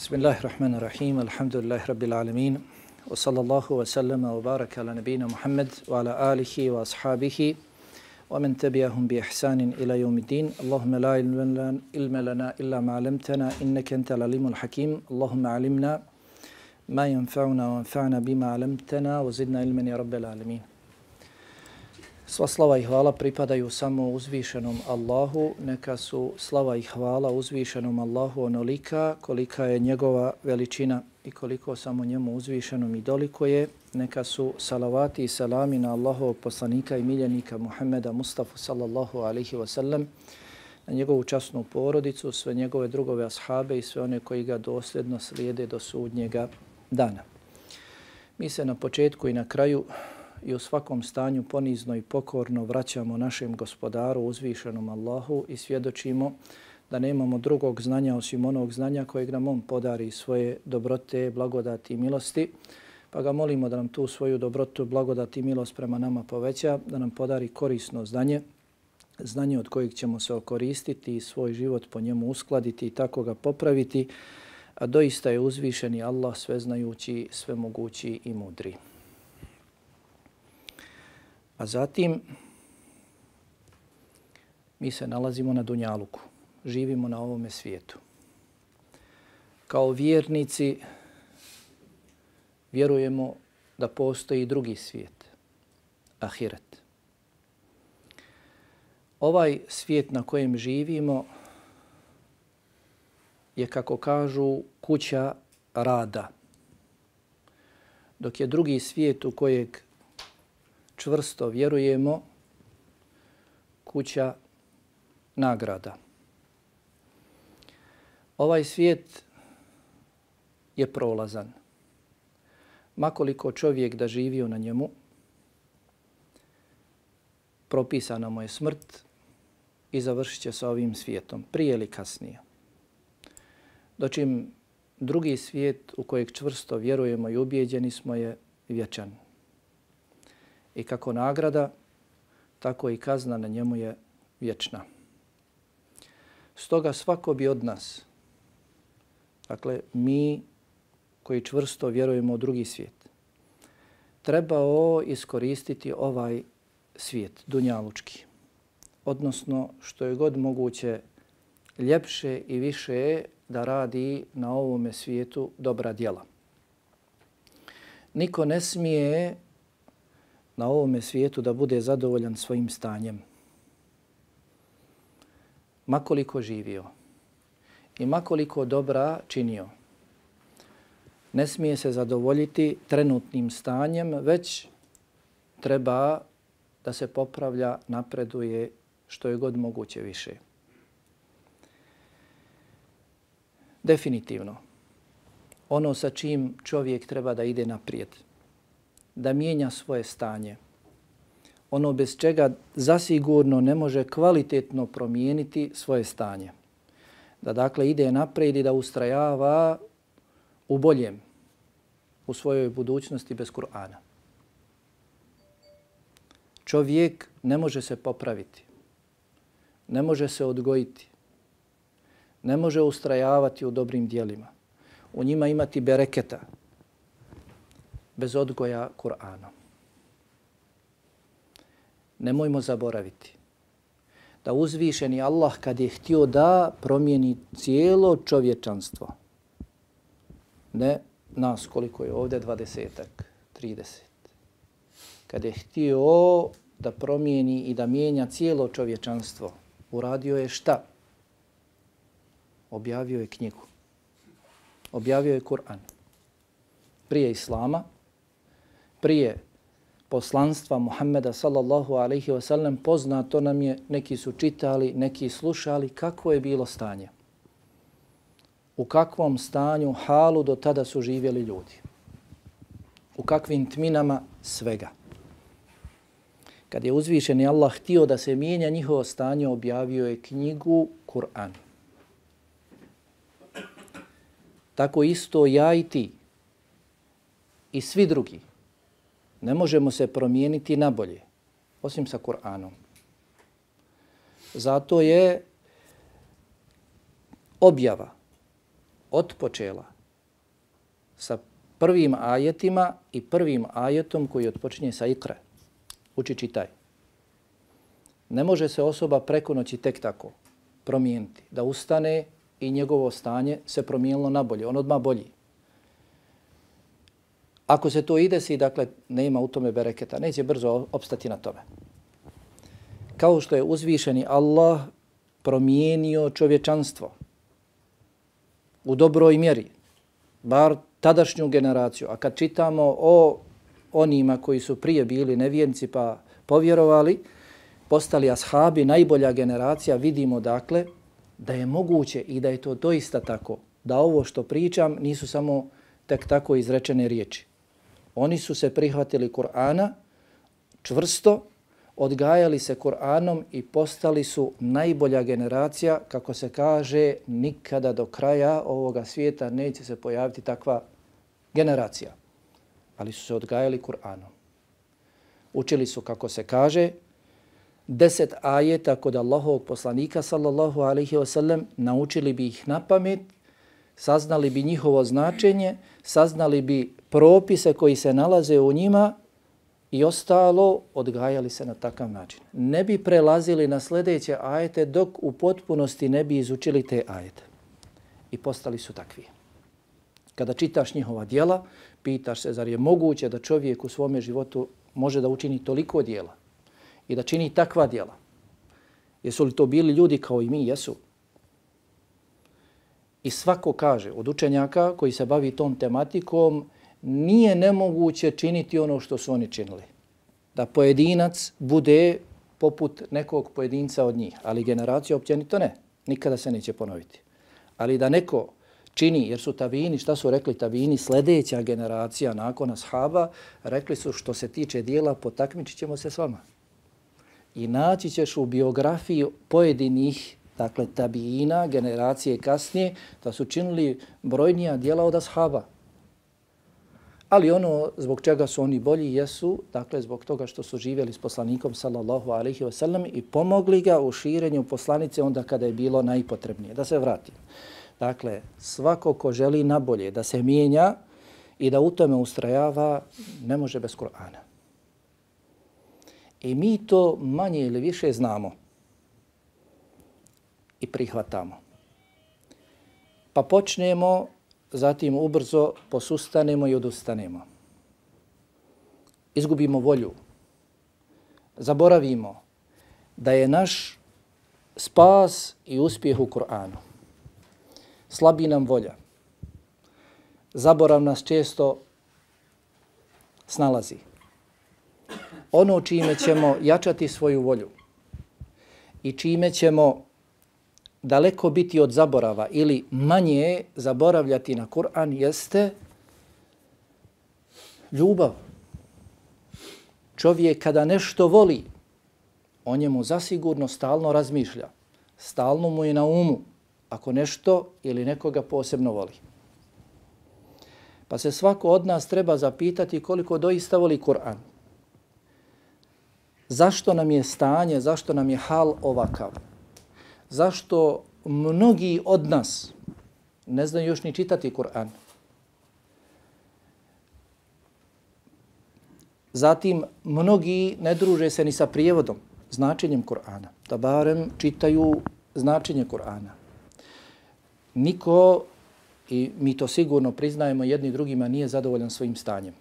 بسم الله الرحمن الرحيم. الحمد لله رب العالمين. وصلى الله وسلم وبارك على نبينا محمد وعلى آله وأصحابه ومن تبعهم بإحسان إلى يوم الدين. اللهم لا علم لنا إلا ما علمتنا إنك أنت العليم الحكيم. اللهم علمنا ما ينفعنا وانفعنا بما علمتنا وزدنا علما يا رب العالمين. Sva slava i hvala pripadaju samo uzvišenom Allahu, neka su slava i hvala uzvišenom Allahu onolika kolika je njegova veličina i koliko samo njemu uzvišenom i doliko je, neka su salavati i salami na Allahovog poslanika i miljenika Muhammeda Mustafa sallallahu alaihi wa sallam, na njegovu časnu porodicu, sve njegove drugove ashabe i sve one koji ga dosljedno slijede do sudnjega dana. Mi se na početku i na kraju i u svakom stanju ponizno i pokorno vraćamo našem gospodaru, uzvišenom Allahu i svjedočimo da nemamo drugog znanja osim onog znanja kojeg nam on podari svoje dobrote, blagodati i milosti. Pa ga molimo da nam tu svoju dobrotu, blagodati i milost prema nama poveća, da nam podari korisno znanje, znanje od kojeg ćemo se okoristiti i svoj život po njemu uskladiti i tako ga popraviti, a doista je uzvišeni Allah sveznajući, svemogući i mudri. A zatim mi se nalazimo na Dunjaluku, živimo na ovome svijetu. Kao vjernici vjerujemo da postoji drugi svijet, Ahiret. Ovaj svijet na kojem živimo je, kako kažu, kuća rada. Dok je drugi svijet u kojeg čvrsto vjerujemo, kuća nagrada. Ovaj svijet je prolazan. Makoliko čovjek da živio na njemu, propisana mu je smrt i završit će sa ovim svijetom, prije ili kasnije. Dočim drugi svijet u kojeg čvrsto vjerujemo i ubijeđeni smo je vječan i kako nagrada, tako i kazna na njemu je vječna. Stoga svako bi od nas, dakle mi koji čvrsto vjerujemo u drugi svijet, trebao iskoristiti ovaj svijet, dunjalučki. Odnosno, što je god moguće ljepše i više da radi na ovome svijetu dobra djela. Niko ne smije na ovome svijetu da bude zadovoljan svojim stanjem. Makoliko živio i makoliko dobra činio, ne smije se zadovoljiti trenutnim stanjem, već treba da se popravlja, napreduje što je god moguće više. Definitivno, ono sa čim čovjek treba da ide naprijed – da mijenja svoje stanje. Ono bez čega zasigurno ne može kvalitetno promijeniti svoje stanje. Da dakle ide naprijed i da ustrajava u boljem u svojoj budućnosti bez Kur'ana. Čovjek ne može se popraviti, ne može se odgojiti, ne može ustrajavati u dobrim dijelima, u njima imati bereketa, bez odgoja Kur'anom. Nemojmo zaboraviti da uzvišeni Allah kad je htio da promijeni cijelo čovječanstvo, ne nas koliko je ovdje, dvadesetak, trideset, kad je htio da promijeni i da mijenja cijelo čovječanstvo, uradio je šta? Objavio je knjigu. Objavio je Kur'an. Prije Islama, prije poslanstva Muhammeda sallallahu alaihi wa sallam poznato nam je, neki su čitali, neki slušali, kako je bilo stanje. U kakvom stanju, halu do tada su živjeli ljudi. U kakvim tminama svega. Kad je uzvišeni Allah htio da se mijenja njihovo stanje, objavio je knjigu Kur'an. Tako isto ja i ti i svi drugi ne možemo se promijeniti na bolje, osim sa Kur'anom. Zato je objava otpočela sa prvim ajetima i prvim ajetom koji otpočinje sa ikra. Uči čitaj. Ne može se osoba preko noći tek tako promijeniti, da ustane i njegovo stanje se promijenilo na bolje, on odmah bolji. Ako se to ide si, dakle, ne ima u tome bereketa, neće brzo opstati na tome. Kao što je uzvišeni Allah promijenio čovječanstvo u dobroj mjeri, bar tadašnju generaciju. A kad čitamo o onima koji su prije bili nevijenci pa povjerovali, postali ashabi, najbolja generacija, vidimo dakle da je moguće i da je to doista tako, da ovo što pričam nisu samo tek tako izrečene riječi. Oni su se prihvatili Kur'ana čvrsto, odgajali se Kur'anom i postali su najbolja generacija, kako se kaže, nikada do kraja ovoga svijeta neće se pojaviti takva generacija. Ali su se odgajali Kur'anom. Učili su, kako se kaže, deset ajeta kod Allahovog poslanika, sallallahu alaihi wasallam, naučili bi ih na pamet, saznali bi njihovo značenje, saznali bi propise koji se nalaze u njima i ostalo odgajali se na takav način. Ne bi prelazili na sljedeće ajete dok u potpunosti ne bi izučili te ajete. I postali su takvi. Kada čitaš njihova dijela, pitaš se zar je moguće da čovjek u svome životu može da učini toliko dijela i da čini takva dijela. Jesu li to bili ljudi kao i mi? Jesu. I svako kaže od učenjaka koji se bavi tom tematikom, nije nemoguće činiti ono što su oni činili. Da pojedinac bude poput nekog pojedinca od njih, ali generacija općenito ne. Nikada se neće ponoviti. Ali da neko čini, jer su tabini, šta su rekli tabini, sljedeća generacija nakon ashaba, rekli su što se tiče dijela, potakmičit ćemo se s vama. I naći ćeš u biografiji pojedinih dakle tabina, generacije kasnije, da su činili brojnija dijela od ashaba. Ali ono zbog čega su oni bolji jesu, dakle zbog toga što su živjeli s poslanikom sallallahu alaihi wa sallam i pomogli ga u širenju poslanice onda kada je bilo najpotrebnije. Da se vrati. Dakle, svako ko želi na bolje da se mijenja i da u tome ustrajava, ne može bez Kur'ana. I mi to manje ili više znamo i prihvatamo. Pa počnemo zatim ubrzo posustanemo i odustanemo. Izgubimo volju. Zaboravimo da je naš spas i uspjeh u Kur'anu. Slabi nam volja. Zaborav nas često snalazi. Ono čime ćemo jačati svoju volju i čime ćemo daleko biti od zaborava ili manje zaboravljati na Kur'an jeste ljubav. Čovjek kada nešto voli, o njemu zasigurno stalno razmišlja. Stalno mu je na umu ako nešto ili nekoga posebno voli. Pa se svako od nas treba zapitati koliko doista voli Kur'an. Zašto nam je stanje, zašto nam je hal ovakav? Zašto mnogi od nas ne znaju još ni čitati Kur'an. Zatim, mnogi ne druže se ni sa prijevodom, značenjem Kur'ana, da barem čitaju značenje Kur'ana. Niko, i mi to sigurno priznajemo jedni drugima, nije zadovoljan svojim stanjem.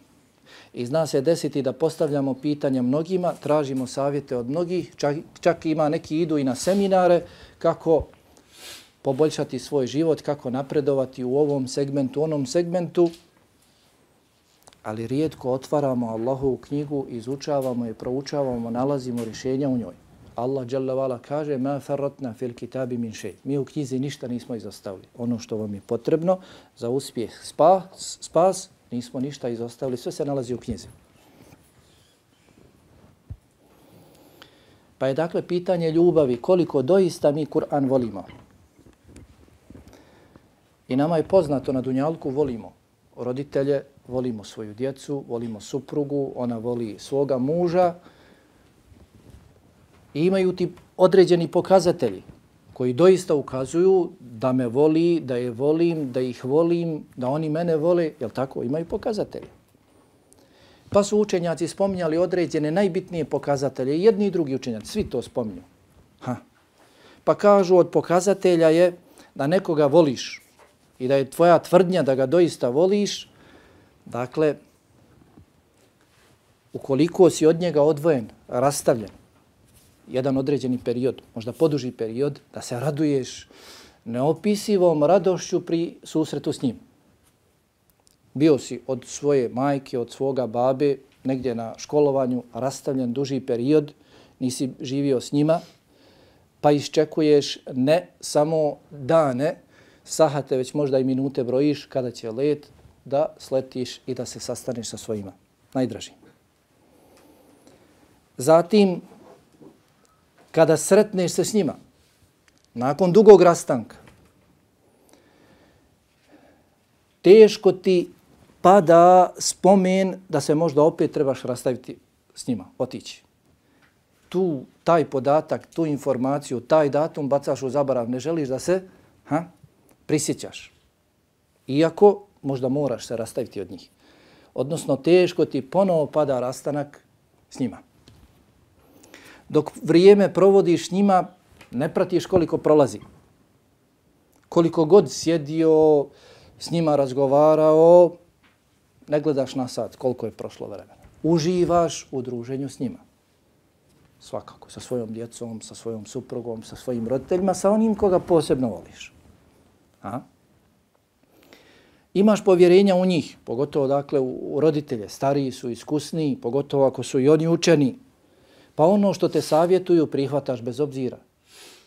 I zna se desiti da postavljamo pitanja mnogima, tražimo savjete od mnogih, čak, čak ima neki idu i na seminare kako poboljšati svoj život, kako napredovati u ovom segmentu, onom segmentu, ali rijetko otvaramo Allahovu knjigu, izučavamo i proučavamo, nalazimo rješenja u njoj. Allah dželle vala kaže: "Ma farratna fil kitabi min shay." Mi u knjizi ništa nismo izostavili. Ono što vam je potrebno za uspjeh, spas, spas Nismo ništa izostavili, sve se nalazi u knjizi. Pa je dakle pitanje ljubavi, koliko doista mi Kur'an volimo. I nama je poznato na Dunjalku volimo roditelje, volimo svoju djecu, volimo suprugu, ona voli svoga muža. I imaju ti određeni pokazatelji koji doista ukazuju da me voli, da je volim, da ih volim, da oni mene vole, jel tako, imaju pokazatelje. Pa su učenjaci spominjali određene najbitnije pokazatelje, jedni i drugi učenjaci, svi to spominju. Ha. Pa kažu od pokazatelja je da nekoga voliš i da je tvoja tvrdnja da ga doista voliš, dakle, ukoliko si od njega odvojen, rastavljen, jedan određeni period, možda poduži period, da se raduješ neopisivom radošću pri susretu s njim. Bio si od svoje majke, od svoga babe, negdje na školovanju, rastavljen duži period, nisi živio s njima, pa iščekuješ ne samo dane, sahate, već možda i minute brojiš kada će let da sletiš i da se sastaneš sa svojima najdražim. Zatim, kada sretneš se s njima, nakon dugog rastanka, teško ti pada spomen da se možda opet trebaš rastaviti s njima, otići. Tu, taj podatak, tu informaciju, taj datum bacaš u zaborav, ne želiš da se ha, prisjećaš. Iako možda moraš se rastaviti od njih. Odnosno, teško ti ponovo pada rastanak s njima dok vrijeme provodiš s njima, ne pratiš koliko prolazi. Koliko god sjedio, s njima razgovarao, ne gledaš na sat koliko je prošlo vremena. Uživaš u druženju s njima. Svakako, sa svojom djecom, sa svojom suprugom, sa svojim roditeljima, sa onim koga posebno voliš. A? Imaš povjerenja u njih, pogotovo dakle u roditelje, stariji su, iskusniji, pogotovo ako su i oni učeni, Pa ono što te savjetuju prihvataš bez obzira.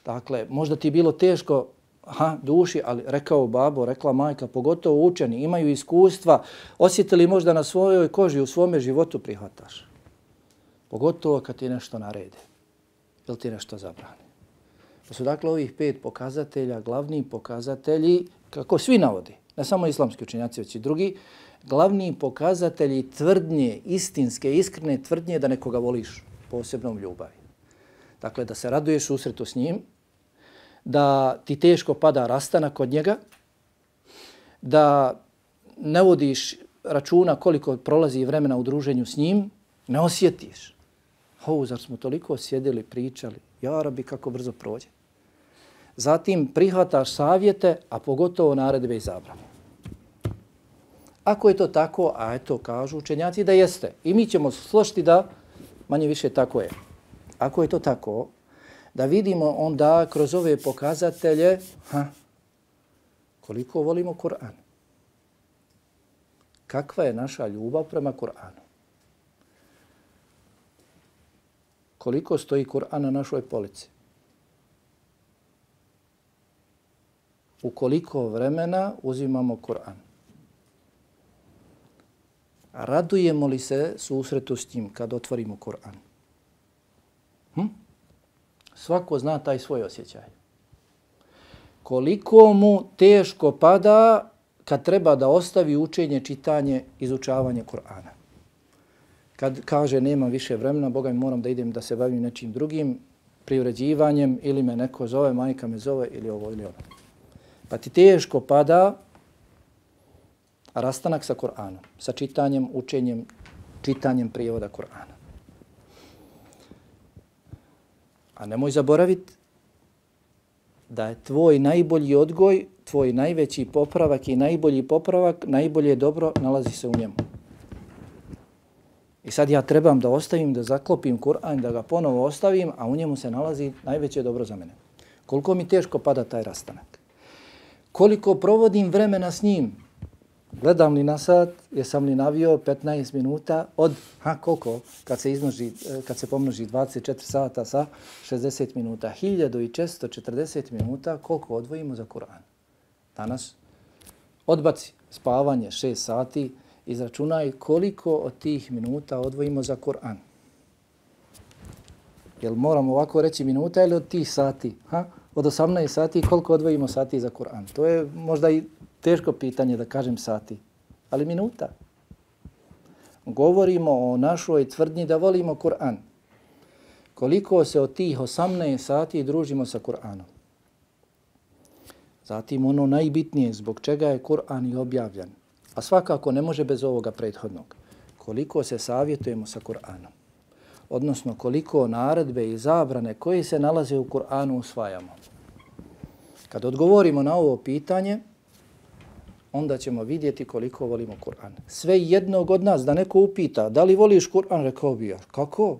Dakle, možda ti je bilo teško aha, duši, ali rekao babo, rekla majka, pogotovo učeni, imaju iskustva, osjetili možda na svojoj koži, u svome životu prihvataš. Pogotovo kad ti nešto narede ili ti nešto zabrane. Pa su dakle ovih pet pokazatelja, glavni pokazatelji, kako svi navodi, ne samo islamski učenjaci, već i drugi, glavni pokazatelji tvrdnje, istinske, iskrene tvrdnje da nekoga voliš posebnom ljubavi. Dakle, da se raduješ susretu s njim, da ti teško pada rastanak od njega, da ne vodiš računa koliko prolazi vremena u druženju s njim, ne osjetiš. Ho, zar smo toliko sjedili, pričali, ja rabi kako brzo prođe. Zatim prihvataš savjete, a pogotovo naredbe i zabrane. Ako je to tako, a eto kažu učenjaci da jeste, i mi ćemo složiti da manje više tako je. Ako je to tako, da vidimo onda kroz ove pokazatelje ha, koliko volimo Kur'an. Kakva je naša ljubav prema Kur'anu? Koliko stoji Kur'an na našoj polici? U koliko vremena uzimamo Kur'an? Radujemo li se susretu s njim kad otvorimo Kur'an? Hm? Svako zna taj svoj osjećaj. Koliko mu teško pada kad treba da ostavi učenje, čitanje, izučavanje Kur'ana. Kad kaže nema više vremena, Boga mi moram da idem da se bavim nečim drugim, privređivanjem ili me neko zove, majka me zove ili ovo ili ono. Pa ti teško pada rastanak sa Kur'anom, sa čitanjem, učenjem, čitanjem prijevoda Kur'ana. A nemoj zaboraviti da je tvoj najbolji odgoj, tvoj najveći popravak i najbolji popravak, najbolje dobro nalazi se u njemu. I sad ja trebam da ostavim, da zaklopim Kur'an, da ga ponovo ostavim, a u njemu se nalazi najveće dobro za mene. Koliko mi teško pada taj rastanak. Koliko provodim vremena s njim, Gledam li na sat, jesam li navio 15 minuta od, ha koliko, kad se, iznoži, eh, kad se pomnoži 24 sata sa 60 minuta, 1640 minuta, koliko odvojimo za Kur'an? Danas odbaci spavanje 6 sati, izračunaj koliko od tih minuta odvojimo za Kur'an. Jel moramo ovako reći minuta ili od tih sati? Ha? Od 18 sati koliko odvojimo sati za Kur'an? To je možda i teško pitanje da kažem sati, ali minuta. Govorimo o našoj tvrdnji da volimo Kur'an. Koliko se od tih 18 sati družimo sa Kur'anom? Zatim ono najbitnije zbog čega je Kur'an i objavljen. A svakako ne može bez ovoga prethodnog. Koliko se savjetujemo sa Kur'anom. Odnosno koliko naredbe i zabrane koje se nalaze u Kur'anu usvajamo. Kad odgovorimo na ovo pitanje, onda ćemo vidjeti koliko volimo Kur'an. Sve jednog od nas da neko upita da li voliš Kur'an, rekao bi ja, kako?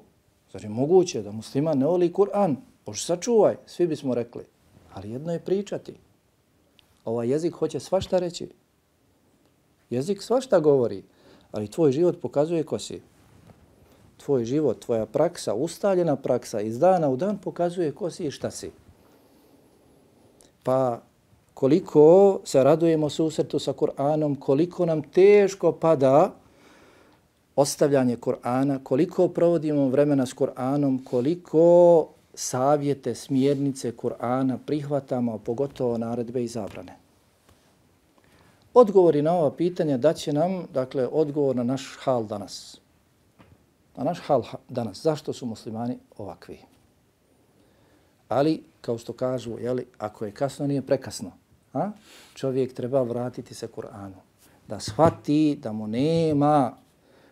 Zar je moguće da musliman ne voli Kur'an? Bože, sačuvaj, svi bismo rekli. Ali jedno je pričati. Ovaj jezik hoće svašta reći. Jezik svašta govori, ali tvoj život pokazuje ko si. Tvoj život, tvoja praksa, ustaljena praksa iz dana u dan pokazuje ko si i šta si. Pa koliko se radujemo susretu sa Kur'anom, koliko nam teško pada ostavljanje Kur'ana, koliko provodimo vremena s Kur'anom, koliko savjete, smjernice Kur'ana prihvatamo, pogotovo naredbe i zabrane. Odgovori na ova pitanja daće nam, dakle, odgovor na naš hal danas. Na naš hal danas. Zašto su muslimani ovakvi? Ali, kao što kažu, jeli, ako je kasno, nije prekasno. A? Čovjek treba vratiti se Kur'anu. Da shvati da mu nema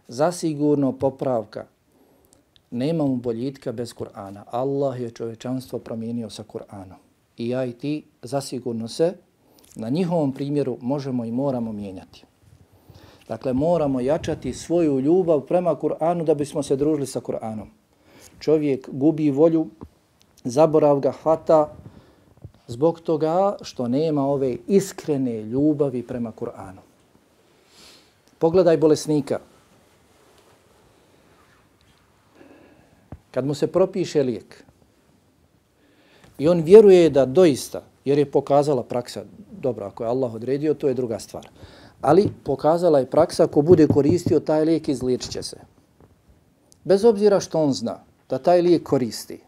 zasigurno popravka. Nema mu boljitka bez Kur'ana. Allah je čovečanstvo promijenio sa Kur'anom. I ja i ti zasigurno se na njihovom primjeru možemo i moramo mijenjati. Dakle, moramo jačati svoju ljubav prema Kur'anu da bismo se družili sa Kur'anom. Čovjek gubi volju, zaborav ga hvata zbog toga što nema ove iskrene ljubavi prema Kur'anu. Pogledaj bolesnika. Kad mu se propiše lijek i on vjeruje da doista, jer je pokazala praksa, dobro, ako je Allah odredio, to je druga stvar. Ali pokazala je praksa, ko bude koristio taj lijek, izliječit će se. Bez obzira što on zna da taj lijek koristi,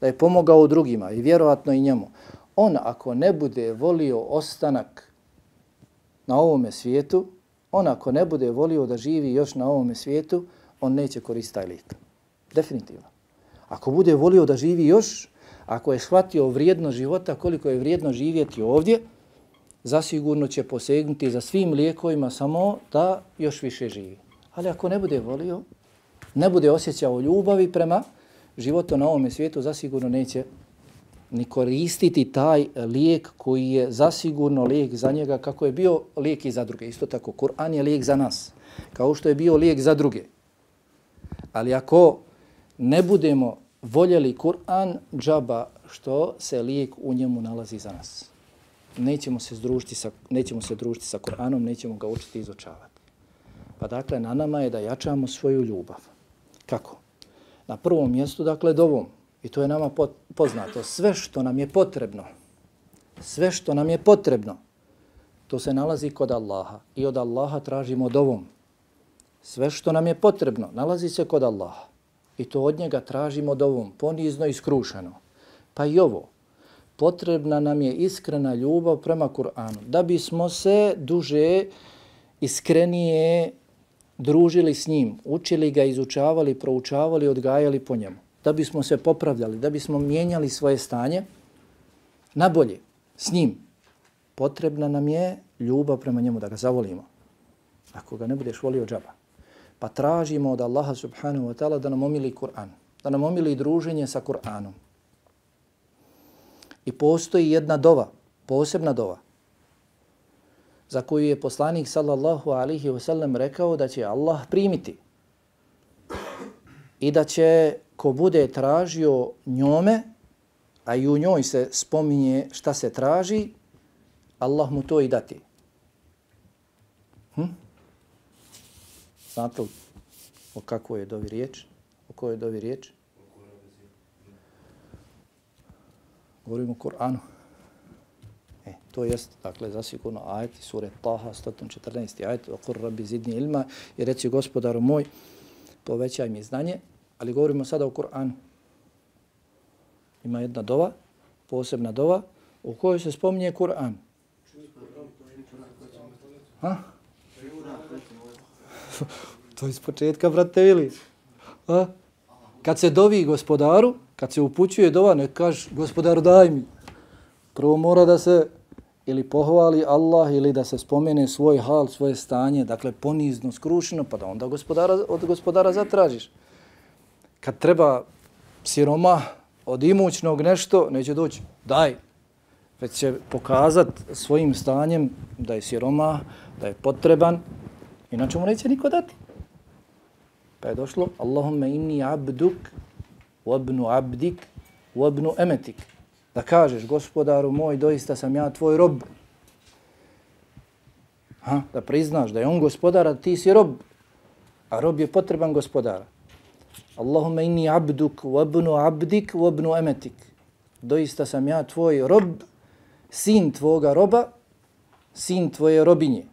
da je pomogao drugima i vjerovatno i njemu, on ako ne bude volio ostanak na ovome svijetu, on ako ne bude volio da živi još na ovome svijetu, on neće koristiti taj lijek. Definitivno. Ako bude volio da živi još, ako je shvatio vrijedno života, koliko je vrijedno živjeti ovdje, zasigurno će posegnuti za svim lijekovima samo da još više živi. Ali ako ne bude volio, ne bude osjećao ljubavi prema životu na ovom svijetu, zasigurno neće ni koristiti taj lijek koji je zasigurno lijek za njega kako je bio lijek i za druge. Isto tako, Kur'an je lijek za nas, kao što je bio lijek za druge. Ali ako ne budemo voljeli Kur'an, džaba što se lijek u njemu nalazi za nas. Nećemo se združiti sa, nećemo se družiti sa Kur'anom, nećemo ga učiti i izučavati. Pa dakle, na nama je da jačamo svoju ljubav. Kako? Na prvom mjestu, dakle, dovom. I to je nama poznato. Sve što nam je potrebno, sve što nam je potrebno, to se nalazi kod Allaha. I od Allaha tražimo dovom. Sve što nam je potrebno, nalazi se kod Allaha. I to od njega tražimo dovom, ponizno i skrušeno. Pa i ovo, potrebna nam je iskrena ljubav prema Kur'anu. Da bismo se duže, iskrenije družili s njim, učili ga, izučavali, proučavali, odgajali po njemu da bismo se popravljali, da bismo mijenjali svoje stanje na bolje s njim, potrebna nam je ljubav prema njemu, da ga zavolimo. Ako ga ne budeš volio džaba. Pa tražimo od Allaha subhanahu wa ta'ala da nam omili Kur'an, da nam omili druženje sa Kur'anom. I postoji jedna dova, posebna dova, za koju je poslanik sallallahu alihi wasallam rekao da će Allah primiti i da će ko bude tražio njome, a i u njoj se spominje šta se traži, Allah mu to i dati. Hm? Znate li o kakvoj je dovi riječ? O kojoj je dovi riječ? Govorimo o Kur'anu. E, to jest, dakle, zasigurno ajet sure Taha, 114. ajet, o kur rabbi zidni ilma, i reci gospodaru moj, povećaj mi znanje, Ali govorimo sada o Kur'anu. Ima jedna dova, posebna dova, u kojoj se spominje Kur'an. Ha? to je iz početka, brate, vili. Ha? Kad se dovi gospodaru, kad se upućuje dova, ne kaže gospodaru daj mi. Prvo mora da se ili pohvali Allah ili da se spomene svoj hal, svoje stanje, dakle ponizno, skrušeno, pa da onda gospodara, od gospodara zatražiš. Kad treba siroma od imućnog nešto, neće doći, daj, već će pokazat svojim stanjem da je siroma, da je potreban, inače mu neće niko dati. Pa je došlo, Allahumma inni abduk, wabnu abdik, wabnu emetik. Da kažeš, gospodaru moj, doista sam ja tvoj rob. Ha? Da priznaš da je on gospodar, a ti si rob. A rob je potreban gospodara. Allahumma inni abduk, wabnu abdik, wabnu emetik. Doista sam ja tvoj rob, sin tvoga roba, sin tvoje robinje.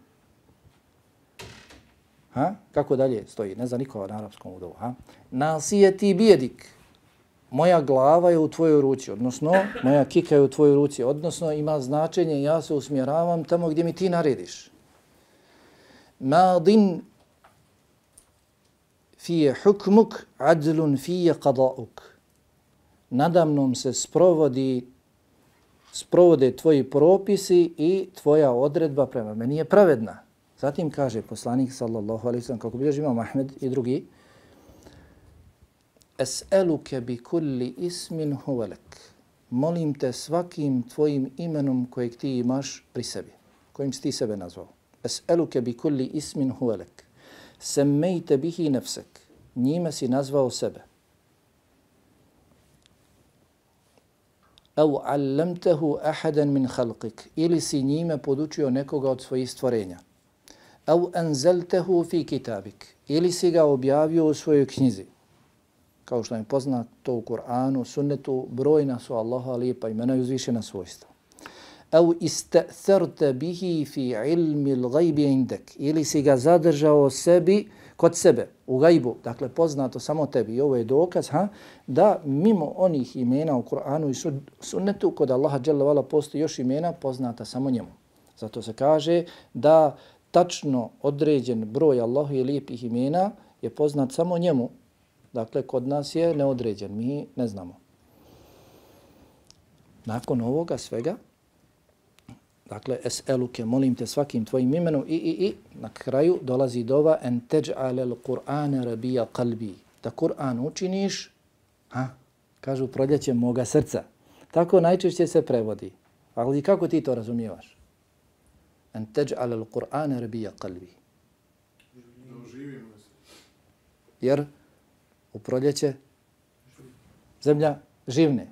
Ha? Kako dalje stoji? Ne zna niko na arapskom udovu. Ha? Nasijeti bijedik. Moja glava je u tvojoj ruci, odnosno moja kika je u tvojoj ruci, odnosno ima značenje ja se usmjeravam tamo gdje mi ti narediš. Madin fije hukmuk, adlun fije qada'uk. Nadamnom se sprovodi sprovode tvoji propisi i tvoja odredba prema meni je pravedna. Zatim kaže poslanik sallallahu alaihi sallam, kako bilježi imam Ahmed i drugi, Es'eluke bi kulli ismin huvelek. Molim te svakim tvojim imenom kojeg ti imaš pri sebi, kojim si ti sebe nazvao. Es'eluke bi kulli ismin huvelek. Semmejte bihi nefsek. Njime si nazvao sebe. Au allamtehu ahadan min khalqik. Ili si njime podučio nekoga od svojih stvorenja au anzaltahu fi kitabik ili si ga objavio u svojoj knjizi kao što je poznato u Kur'anu, sunnetu, brojna su Allaha lijepa imena i uzvišena svojstva. Au ista'tharta bihi fi ilmi l'gajbi indek. Ili si ga zadržao sebi, kod sebe, u gajbu, dakle poznato samo tebi. I ovo je dokaz ha, da mimo onih imena u Kur'anu i sunnetu, kod Allaha dželle postoji još imena poznata samo njemu. Zato se kaže da tačno određen broj Allahu i lijepih imena je poznat samo njemu. Dakle, kod nas je neodređen, mi ne znamo. Nakon ovoga svega, dakle, es'eluke, molim te svakim tvojim imenom i, i, i, na kraju dolazi dova en teđ'ale l'Qur'ane rabija kalbi. Da Kur'an učiniš, ha, kažu proljeće moga srca. Tako najčešće se prevodi. Ali kako ti to razumijevaš? en teđ'ale l'Qur'ane rabija kalbi. Jer u proljeće zemlja živne.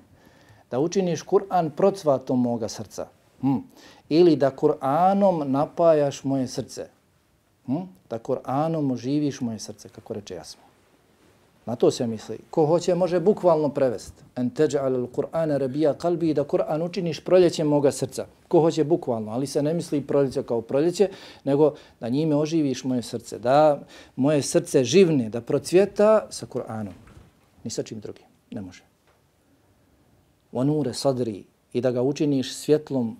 Da učiniš Kur'an procvatom moga srca. Hm. Ili da Kur'anom napajaš moje srce. Hm. Da Kur'anom oživiš moje srce, kako reče jasno. Na to se misli. Ko hoće može bukvalno prevesti. En teđa'al al-Qur'ana rabija kalbi da Kur'an učiniš proljećem moga srca. Ko hoće bukvalno, ali se ne misli proljeće kao proljeće, nego da njime oživiš moje srce. Da moje srce živne, da procvjeta sa Kur'anom. Ni sa čim drugim. Ne može. Vanure sadri i da ga učiniš svjetlom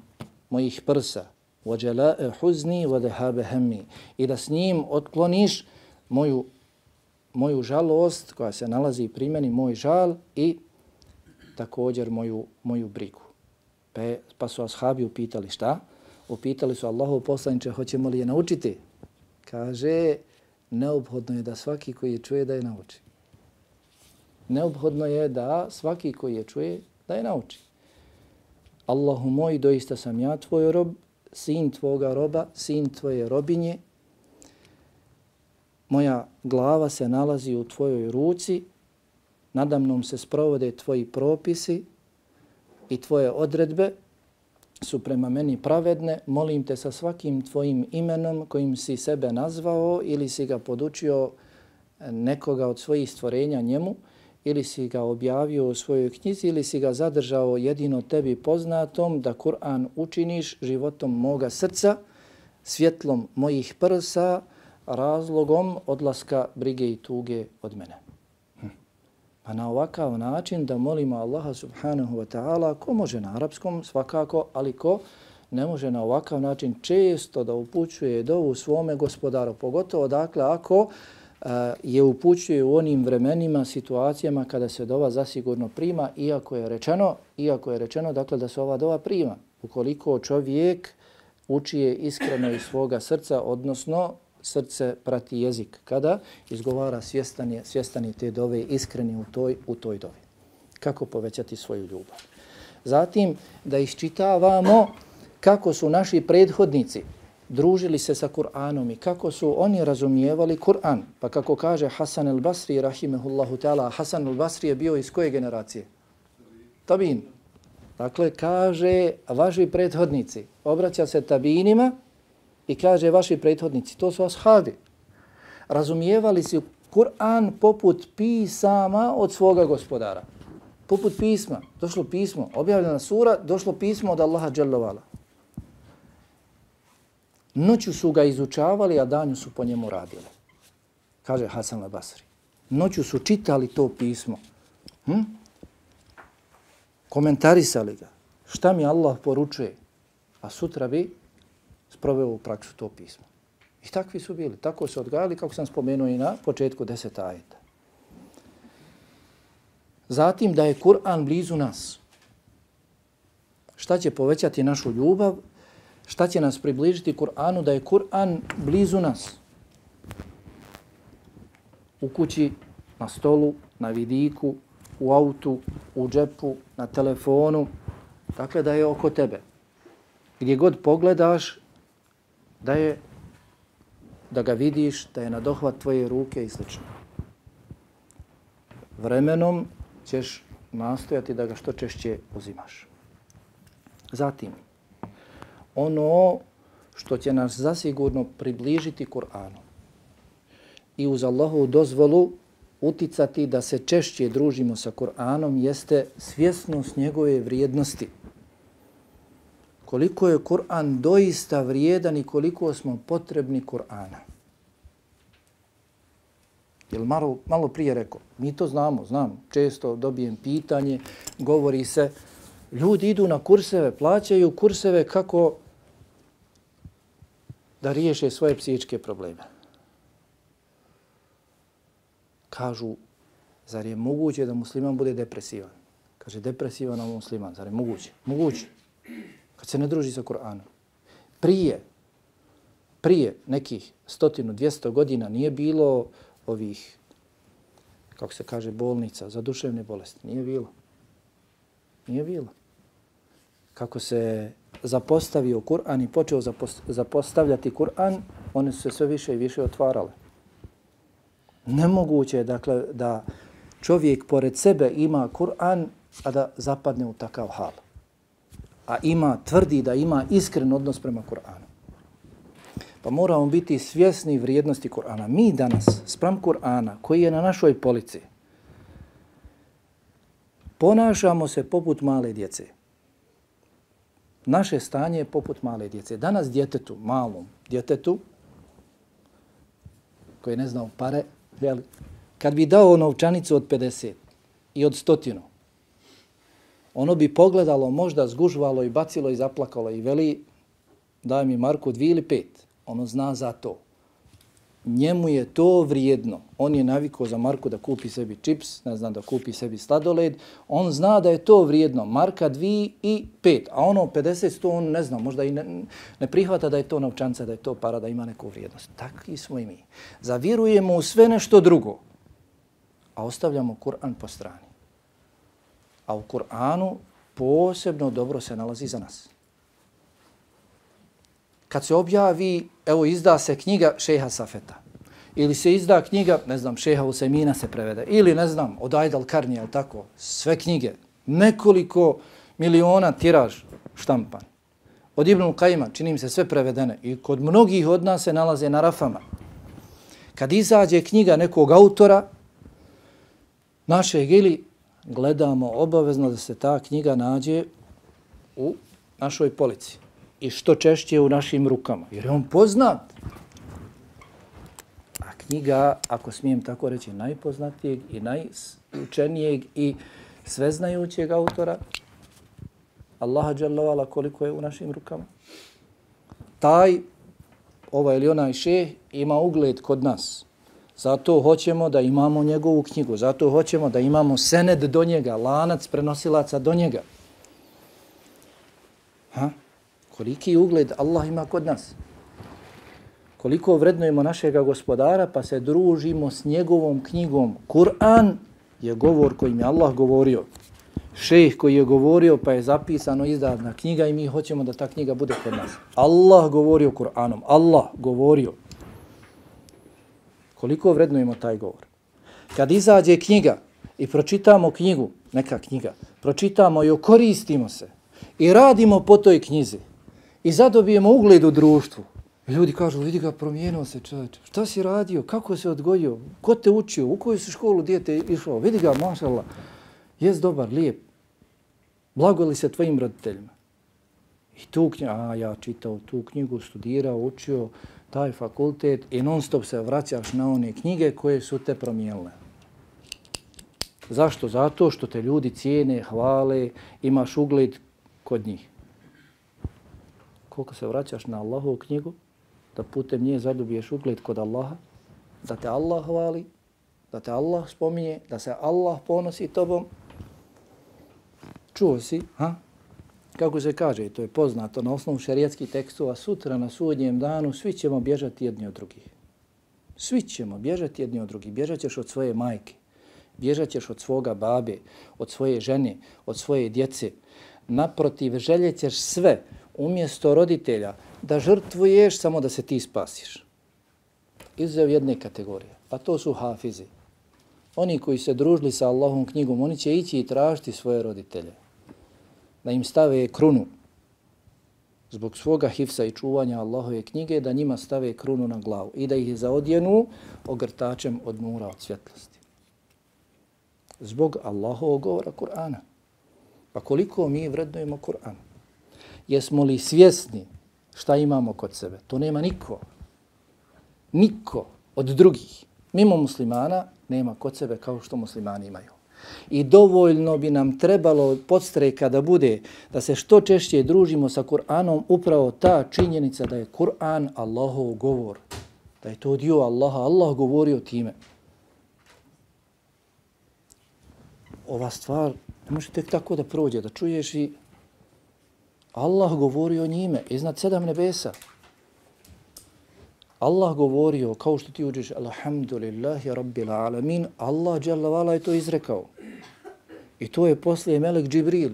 mojih prsa. وَجَلَاءَ حُزْنِي وَدَهَابَ هَمِّي I da s njim otkloniš moju moju žalost koja se nalazi pri meni, moj žal i također moju, moju brigu. Pa, pa su ashabi upitali šta? Upitali su Allahu poslaniče, hoćemo li je naučiti? Kaže, neophodno je da svaki koji je čuje da je nauči. Neophodno je da svaki koji je čuje da je nauči. Allahu moj, doista sam ja tvoj rob, sin tvoga roba, sin tvoje robinje, moja glava se nalazi u tvojoj ruci, nadamnom se sprovode tvoji propisi i tvoje odredbe su prema meni pravedne, molim te sa svakim tvojim imenom kojim si sebe nazvao ili si ga podučio nekoga od svojih stvorenja njemu, ili si ga objavio u svojoj knjizi ili si ga zadržao jedino tebi poznatom da Kur'an učiniš životom moga srca, svjetlom mojih prsa, razlogom odlaska brige i tuge od mene. Hm. Pa na ovakav način da molimo Allaha subhanahu wa ta'ala, ko može na arapskom svakako, ali ko ne može na ovakav način često da upućuje dovu svome gospodaru, pogotovo dakle ako je upućuje u onim vremenima, situacijama kada se dova zasigurno prima, iako je rečeno, iako je rečeno dakle da se ova dova prima. Ukoliko čovjek uči je iskreno iz svoga srca, odnosno srce prati jezik. Kada izgovara svjestan je, svjestan je te dove iskreni u toj, u toj dovi. Kako povećati svoju ljubav? Zatim da iščitavamo kako su naši prethodnici družili se sa Kur'anom i kako su oni razumijevali Kur'an. Pa kako kaže Hasan el-Basri, rahimehullahu ta'ala, Hasan el-Basri je bio iz koje generacije? Tabin. Dakle, kaže vaši prethodnici, obraća se tabinima i kaže vaši prethodnici, to su ashabi. Razumijevali su Kur'an poput pisama od svoga gospodara. Poput pisma. Došlo pismo, objavljena sura, došlo pismo od Allaha dželovala. Noću su ga izučavali, a danju su po njemu radili. Kaže Hasan al-Basri. Noću su čitali to pismo. Hm? Komentarisali ga. Šta mi Allah poručuje? A sutra bi sproveo u praksu to pismo. I takvi su bili. Tako su odgajali, kako sam spomenuo i na početku deseta ajeta. Zatim da je Kur'an blizu nas. Šta će povećati našu ljubav? Šta će nas približiti Kur'anu da je Kur'an blizu nas? U kući, na stolu, na vidiku, u autu, u džepu, na telefonu. Dakle, da je oko tebe. Gdje god pogledaš, da je da ga vidiš, da je na dohvat tvoje ruke i sl. Vremenom ćeš nastojati da ga što češće uzimaš. Zatim, ono što će nas zasigurno približiti Kur'anu i uz Allahovu dozvolu uticati da se češće družimo sa Kur'anom jeste svjesnost njegove vrijednosti. Koliko je Kur'an doista vrijedan i koliko smo potrebni Kur'ana. Jel malo, malo prije rekao, mi to znamo, znam, često dobijem pitanje, govori se, ljudi idu na kurseve, plaćaju kurseve kako da riješe svoje psihičke probleme. Kažu, zar je moguće da musliman bude depresivan? Kaže, depresivan a musliman, zar je moguće? Moguće. Kad se ne druži sa Kur'anom. Prije, prije nekih stotinu, dvijesto godina nije bilo ovih, kako se kaže, bolnica za duševne bolesti. Nije bilo. Nije bilo. Kako se zapostavio Kur'an i počeo zapostavljati Kur'an, one su se sve više i više otvarale. Nemoguće je dakle, da čovjek pored sebe ima Kur'an, a da zapadne u takav hal. A ima, tvrdi da ima iskren odnos prema Kur'anu. Pa moramo biti svjesni vrijednosti Kur'ana. Mi danas, sprem Kur'ana, koji je na našoj polici, ponašamo se poput male djece. Naše stanje je poput male djece. Danas djetetu, malom djetetu, koji ne znao pare, jeli, kad bi dao novčanicu od 50 i od stotinu, ono bi pogledalo, možda zgužvalo i bacilo i zaplakalo i veli, daj mi Marku dvije ili pet. Ono zna za to njemu je to vrijedno. On je navikao za Marku da kupi sebi čips, ne znam, da kupi sebi sladoled. On zna da je to vrijedno. Marka 2 i 5. A ono 50, 100, on ne zna, možda i ne, ne prihvata da je to novčanca, da je to para, da ima neku vrijednost. Takvi smo i mi. Zavirujemo u sve nešto drugo, a ostavljamo Kur'an po strani. A u Kur'anu posebno dobro se nalazi za nas kad se objavi, evo izda se knjiga Šeha Safeta, ili se izda knjiga, ne znam, Šeha Usemina se prevede, ili ne znam, od Aydal ali tako, sve knjige, nekoliko miliona tiraž štampan. Od Ibn Kajima, čini se sve prevedene. I kod mnogih od nas se nalaze na rafama. Kad izađe knjiga nekog autora, naše ili gledamo obavezno da se ta knjiga nađe u našoj polici i što češće u našim rukama. Jer je on poznat. A knjiga, ako smijem tako reći, najpoznatijeg i najučenijeg i sveznajućeg autora, Allaha dželovala koliko je u našim rukama. Taj, ovaj ili onaj šeh, ima ugled kod nas. Zato hoćemo da imamo njegovu knjigu. Zato hoćemo da imamo sened do njega, lanac prenosilaca do njega. Ha? Koliki ugled Allah ima kod nas? Koliko vrednujemo našega gospodara pa se družimo s njegovom knjigom. Kur'an je govor kojim je Allah govorio. Šejh koji je govorio pa je zapisano izdadna knjiga i mi hoćemo da ta knjiga bude kod nas. Allah govorio Kur'anom. Allah govorio. Koliko vrednujemo taj govor? Kad izađe knjiga i pročitamo knjigu, neka knjiga, pročitamo i koristimo se i radimo po toj knjizi i zadobijemo ugled u društvu, I ljudi kažu, vidi ga, promijenio se čovječ. Šta si radio? Kako se odgojio? Ko te učio? U koju si školu dijete išao? Vidi ga, mašala. Jes dobar, lijep. Blago li se tvojim roditeljima? I tu knjigu, a ja čitao tu knjigu, studirao, učio taj fakultet i non stop se vraćaš na one knjige koje su te promijenile. Zašto? Zato što te ljudi cijene, hvale, imaš ugled kod njih. Koliko se vraćaš na Allahovu knjigu, da putem nje zadobiješ ugled kod Allaha, da te Allah hvali, da te Allah spominje, da se Allah ponosi tobom. Čuo si, ha? Kako se kaže, to je poznato na osnovu šarijetskih tekstova, sutra na sudnjem danu svi ćemo bježati jedni od drugih. Svi ćemo bježati jedni od drugih. Bježat ćeš od svoje majke, bježat ćeš od svoga babe, od svoje žene, od svoje djece. Naprotiv, željet ćeš sve umjesto roditelja, da žrtvuješ samo da se ti spasiš. Izuzev jedne kategorije, pa to su hafizi. Oni koji se družili sa Allahom knjigom, oni će ići i tražiti svoje roditelje. Da im stave krunu zbog svoga hifsa i čuvanja Allahove knjige, da njima stave krunu na glavu i da ih zaodjenu ogrtačem od nura od svjetlosti. Zbog Allahovog govora Kur'ana. Pa koliko mi vrednujemo Kur'an? Jesmo li svjesni šta imamo kod sebe. To nema niko. Niko od drugih. Mimo muslimana nema kod sebe kao što muslimani imaju. I dovoljno bi nam trebalo podstreka da bude da se što češće družimo sa Kur'anom upravo ta činjenica da je Kur'an Allahov govor. Da je to dio Allaha. Allah govori o time. Ova stvar ne može tek tako da prođe, da čuješ i Allah govori o njime iznad sedam nebesa. Allah govorio, kao što ti uđeš, Alhamdulillahi Rabbil Alamin, Allah vala je to izrekao. I to je poslije Melek Džibril,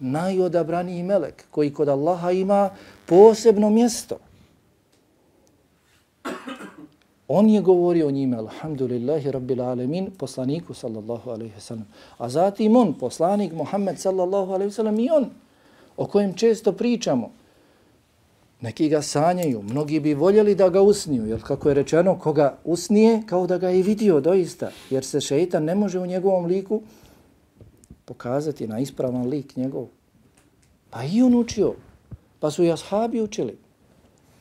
najodabraniji Melek, koji kod Allaha ima posebno mjesto. On je govorio o njime, Alhamdulillahi Rabbil Alamin, poslaniku sallallahu alaihi sallam. A zatim on, poslanik Muhammed sallallahu alaihi sallam, i on, o kojem često pričamo. Neki ga sanjaju, mnogi bi voljeli da ga usniju, jer kako je rečeno, koga usnije, kao da ga je vidio doista, jer se šeitan ne može u njegovom liku pokazati na ispravan lik njegov. Pa i on učio, pa su i ashabi učili.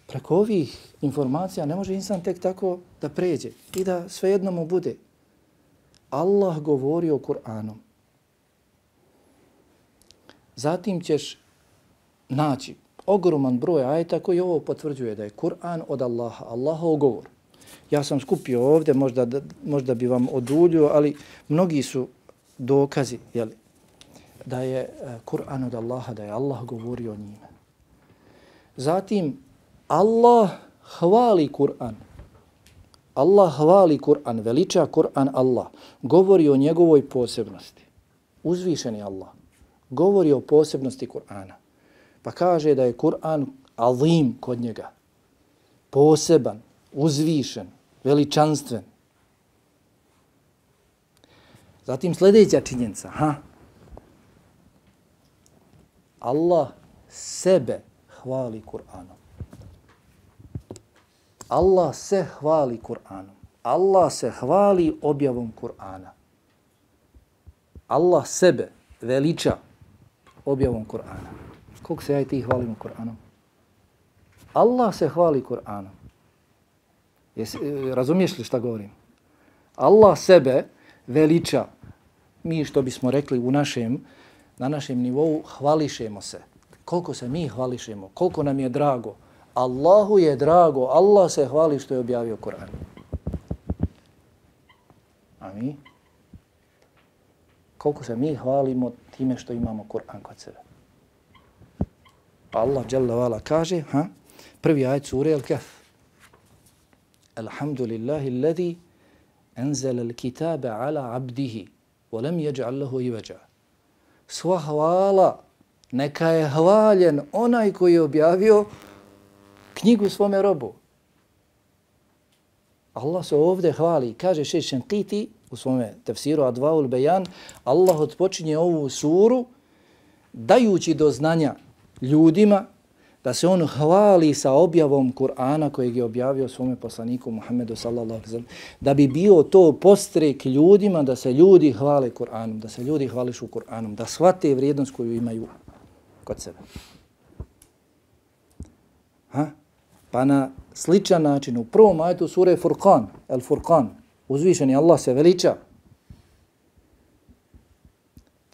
Preko ovih informacija ne može insan tek tako da pređe i da svejedno mu bude. Allah govori o Kur'anom. Zatim ćeš naći ogroman broj ajeta koji ovo potvrđuje da je Kur'an od Allaha, Allahov govor. Ja sam skupio ovdje, možda, možda bi vam oduljio, ali mnogi su dokazi jeli, da je e, Kur'an od Allaha, da je Allah govorio o njime. Zatim, Allah hvali Kur'an. Allah hvali Kur'an, veliča Kur'an Allah. Govori o njegovoj posebnosti. Uzvišeni Allah. Govori o posebnosti Kur'ana. Pa kaže da je Kur'an azim kod njega. Poseban, uzvišen, veličanstven. Zatim sljedeća činjenica. Ha? Allah sebe hvali Kur'anom. Allah se hvali Kur'anom. Allah se hvali objavom Kur'ana. Allah sebe veliča objavom Kur'ana. Koliko se ja i ti hvalimo Kur'anom? Allah se hvali Kur'anom. Jesi, razumiješ li šta govorim? Allah sebe veliča. Mi što bismo rekli u našem, na našem nivou hvališemo se. Koliko se mi hvališemo, koliko nam je drago. Allahu je drago, Allah se hvali što je objavio Kur'an. A mi? Koliko se mi hvalimo time što imamo Kur'an kod sebe. Allah dželle vala kaže, ha? Prvi ajet sure Al-Kahf. Alhamdulillahi alladhi anzala al-kitaba ala 'abdihi wa lam yaj'al lahu iwaja. Sva hvala neka je hvaljen onaj koji je objavio knjigu svome robu. Allah se ovdje hvali, kaže Šešen Qiti u svome tefsiru Advaul Bejan, Allah odpočinje ovu suru dajući do znanja ljudima da se on hvali sa objavom Kur'ana kojeg je objavio svome poslaniku Muhammedu sallallahu alaihi sallam, da bi bio to postrek ljudima da se ljudi hvale Kur'anom, da se ljudi hvališu Kur'anom, da shvate vrijednost koju imaju kod sebe. Ha? Pa na sličan način, u prvom ajetu sure Furqan, El Furqan, uzvišeni Allah se veliča.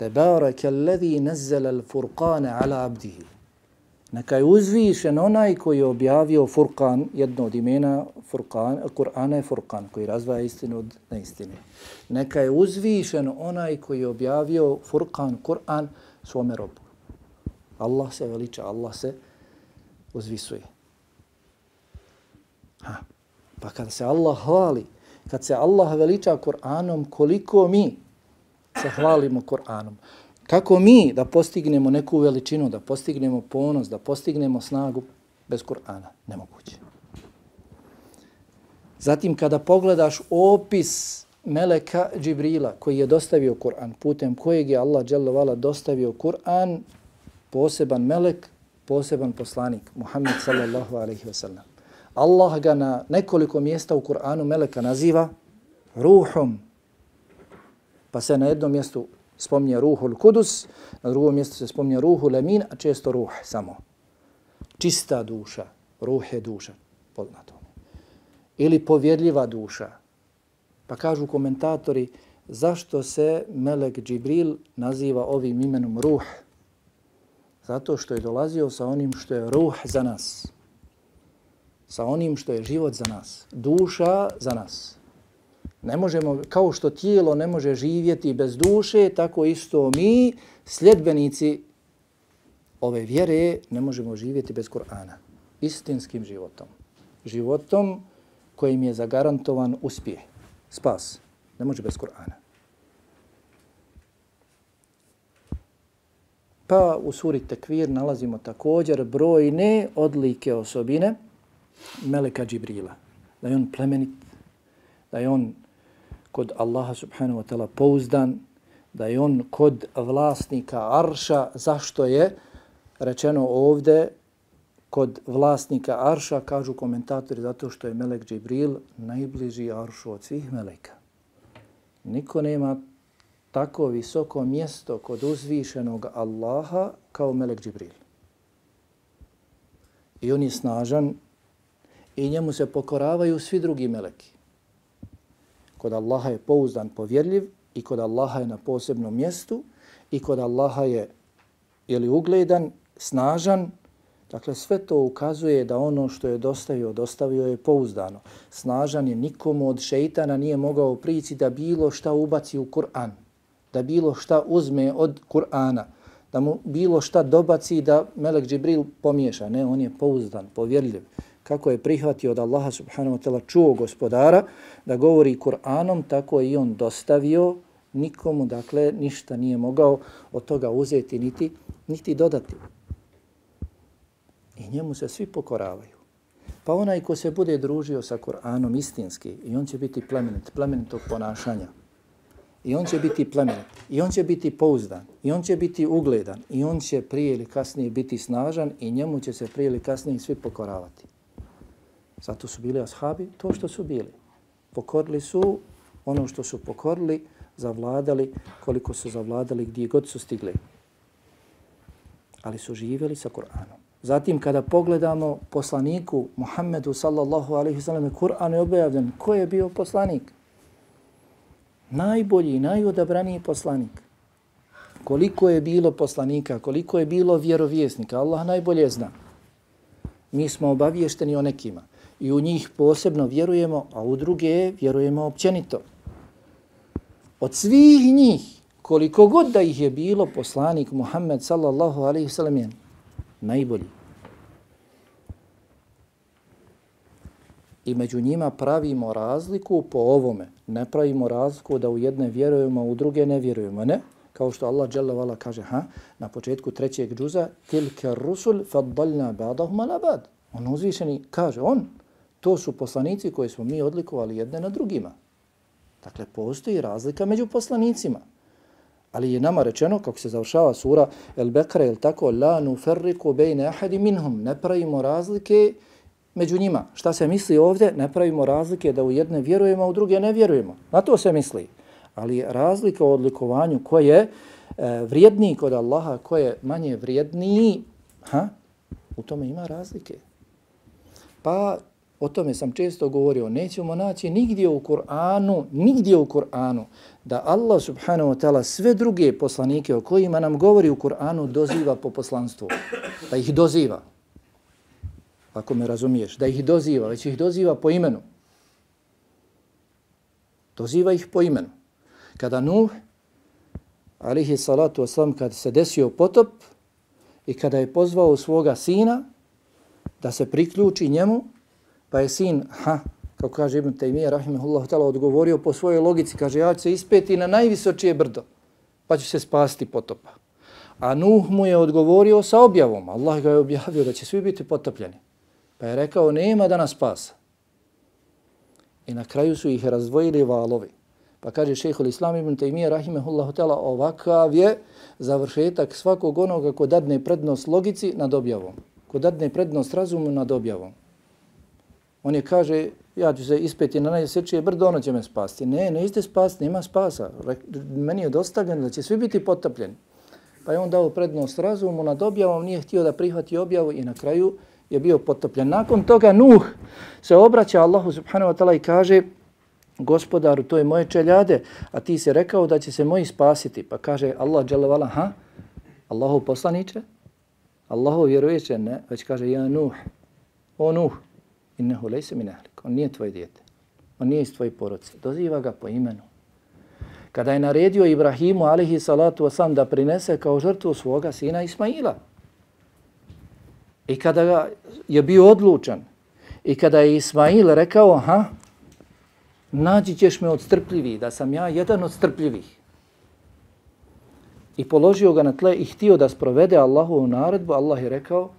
Tebareke alladhi nazzala al-Furqana ala abdihi. Neka je uzvišen onaj koji je objavio Furkan, jedno od imena Furkan, Kur'ana je Furkan, koji razvaja istinu od neistine. Neka je uzvišen onaj koji je objavio Furkan, Kur'an, svome robu. Allah se veliča, Allah se uzvisuje. Ha. Pa kada se Allah hvali, kad se Allah veliča Kur'anom, koliko mi se hvalimo Kur'anom, kako mi da postignemo neku veličinu, da postignemo ponos, da postignemo snagu bez Kur'ana, nemoguće. Zatim kada pogledaš opis Meleka Džibrila koji je dostavio Kur'an, putem kojeg je Allah dželle dostavio Kur'an, poseban melek, poseban poslanik, Muhammed sallallahu alaihi ve sellem. Allah ga na nekoliko mjesta u Kur'anu meleka naziva ruhom. Pa se na jednom mjestu spominje ruhul kudus, na drugom mjestu se spominje ruhul emin, a često ruh samo. Čista duša, ruh je duša, poznato. Ili povjedljiva duša. Pa kažu komentatori, zašto se melek Džibril naziva ovim imenom ruh? Zato što je dolazio sa onim što je ruh za nas. Sa onim što je život za nas. Duša za nas. Ne možemo, kao što tijelo ne može živjeti bez duše, tako isto mi, sljedbenici ove vjere, ne možemo živjeti bez Kur'ana. Istinskim životom. Životom kojim je zagarantovan uspjeh. Spas. Ne može bez Kur'ana. Pa u suri Tekvir nalazimo također brojne odlike osobine Meleka Džibrila. Da je on plemenit, da je on kod Allaha subhanahu wa ta'ala pouzdan, da je on kod vlasnika Arša, zašto je rečeno ovde kod vlasnika Arša, kažu komentatori, zato što je Melek Džibril najbliži Aršu od svih Meleka. Niko nema tako visoko mjesto kod uzvišenog Allaha kao Melek Džibril. I on je snažan i njemu se pokoravaju svi drugi meleki. Kod Allaha je pouzdan, povjerljiv i kod Allaha je na posebnom mjestu i kod Allaha je ili ugledan, snažan, Dakle, sve to ukazuje da ono što je dostavio, dostavio je pouzdano. Snažan je, nikomu od šeitana nije mogao prići da bilo šta ubaci u Kur'an da bilo šta uzme od Kur'ana, da mu bilo šta dobaci da Melek Džibril pomiješa. Ne, on je pouzdan, povjerljiv. Kako je prihvatio od Allaha subhanahu wa ta'ala čuo gospodara da govori Kur'anom, tako je i on dostavio nikomu, dakle, ništa nije mogao od toga uzeti niti, niti dodati. I njemu se svi pokoravaju. Pa onaj ko se bude družio sa Kur'anom istinski, i on će biti plemenit, plemenitog ponašanja, I on će biti plemenit, i on će biti pouzdan, i on će biti ugledan, i on će prije ili kasnije biti snažan i njemu će se prije ili kasnije svi pokoravati. Zato su bili ashabi to što su bili. Pokorili su ono što su pokorili, zavladali koliko su zavladali gdje god su stigli. Ali su živjeli sa Kur'anom. Zatim kada pogledamo poslaniku Muhammedu sallallahu alaihi sallam, Kur'an je objavljen. Ko je bio poslanik? najbolji, najodabraniji poslanik. Koliko je bilo poslanika, koliko je bilo vjerovjesnika, Allah najbolje zna. Mi smo obavješteni o nekima i u njih posebno vjerujemo, a u druge vjerujemo općenito. Od svih njih, koliko god da ih je bilo, poslanik Muhammed sallallahu alaihi sallam je najbolji. I među njima pravimo razliku po ovome. Ne pravimo razliku da u jedne vjerujemo, u druge ne vjerujemo. Ne? Kao što Allah dželle vala kaže ha, na početku trećeg džuza tilka rusul faddalna ba'dahum ala ba'd. On uzvišeni kaže on to su poslanici koji smo mi odlikovali jedne na drugima. Dakle, postoji razlika među poslanicima. Ali je nama rečeno, kako se završava sura El Bekra, je tako, la nuferriku bejne ahadi minhum, ne pravimo razlike među njima. Šta se misli ovdje? Ne pravimo razlike da u jedne vjerujemo, a u druge ne vjerujemo. Na to se misli. Ali razlika u odlikovanju ko je e, vrijedniji kod Allaha, ko je manje vrijedniji, ha? u tome ima razlike. Pa o tome sam često govorio, nećemo naći nigdje u Kur'anu, nigdje u Kur'anu, da Allah subhanahu wa ta'ala sve druge poslanike o kojima nam govori u Kur'anu doziva po poslanstvu. Da ih doziva. Ako me razumiješ. Da ih doziva, već ih doziva po imenu. Doziva ih po imenu. Kada Nuh, alihi salatu wasalam, kad se desio potop i kada je pozvao svoga sina da se priključi njemu, pa je sin, ha, kako kaže Ibn Taymiye, rahimahullahu ta'ala, odgovorio po svojoj logici, kaže, ja ću se ispeti na najvisočije brdo, pa ću se spasti potopa. A Nuh mu je odgovorio sa objavom. Allah ga je objavio da će svi biti potopljeni. Pa je rekao, nema da nas spasa. I na kraju su ih razdvojili valovi. Pa kaže šehhul Islam ibn Taymiye, rahimahullahu ta'ala, ovakav je završetak svakog onoga ko dadne prednost logici nad objavom. Ko dadne prednost razumu nad objavom. On je kaže, ja ću se ispeti na najsečije brdo, ono će me spasti. Ne, ne iste spasti, nema spasa. Meni je dostavljeno da će svi biti potopljeni. Pa je on dao prednost razumu nad objavom, nije htio da prihvati objavu i na kraju je bio potopljen. Nakon toga Nuh se obraća Allahu subhanahu wa ta'ala i kaže gospodaru, to je moje čeljade, a ti se rekao da će se moji spasiti. Pa kaže Allah dželevala, ha? Allahu poslaniće? Allahu vjerujeće? Ne, već kaže ja Nuh. O Nuh, innehu lejse min ahlik. On nije tvoj dijete. On nije iz tvoje porodce. Doziva ga po imenu. Kada je naredio Ibrahimu, alihi salatu wasalam, da prinese kao žrtvu svoga sina Ismaila. I kada je bio odlučan, i kada je Ismail rekao, ha, nađi ćeš me od strpljivih, da sam ja jedan od strpljivih. I položio ga na tle i htio da sprovede Allahovu naredbu, Allah je rekao,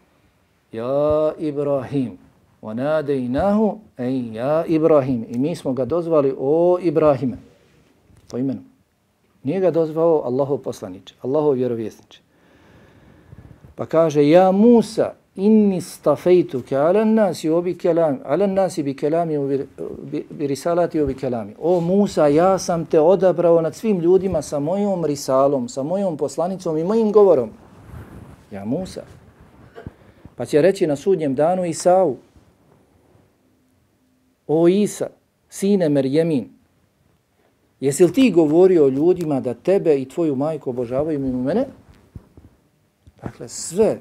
ja Ibrahim, وَنَادَيْنَاهُ أَيْ يَا Ibrahim. I mi smo ga dozvali o Ibrahime. Po imenu. Nije ga dozvao Allahov poslaniče, Allahov vjerovjesniče. Pa kaže, ja Musa, inni stafejtu ke ala nasi obi kelami, ala nasi bi kelami, bi, bi risalati obi kelami. O Musa, ja sam te odabrao nad svim ljudima sa mojom risalom, sa mojom poslanicom i mojim govorom. Ja Musa. Pa će reći na sudnjem danu Isau, O Isa, sine Merjemin, jesi li ti govorio ljudima da tebe i tvoju majku obožavaju mimo mene? Dakle, sve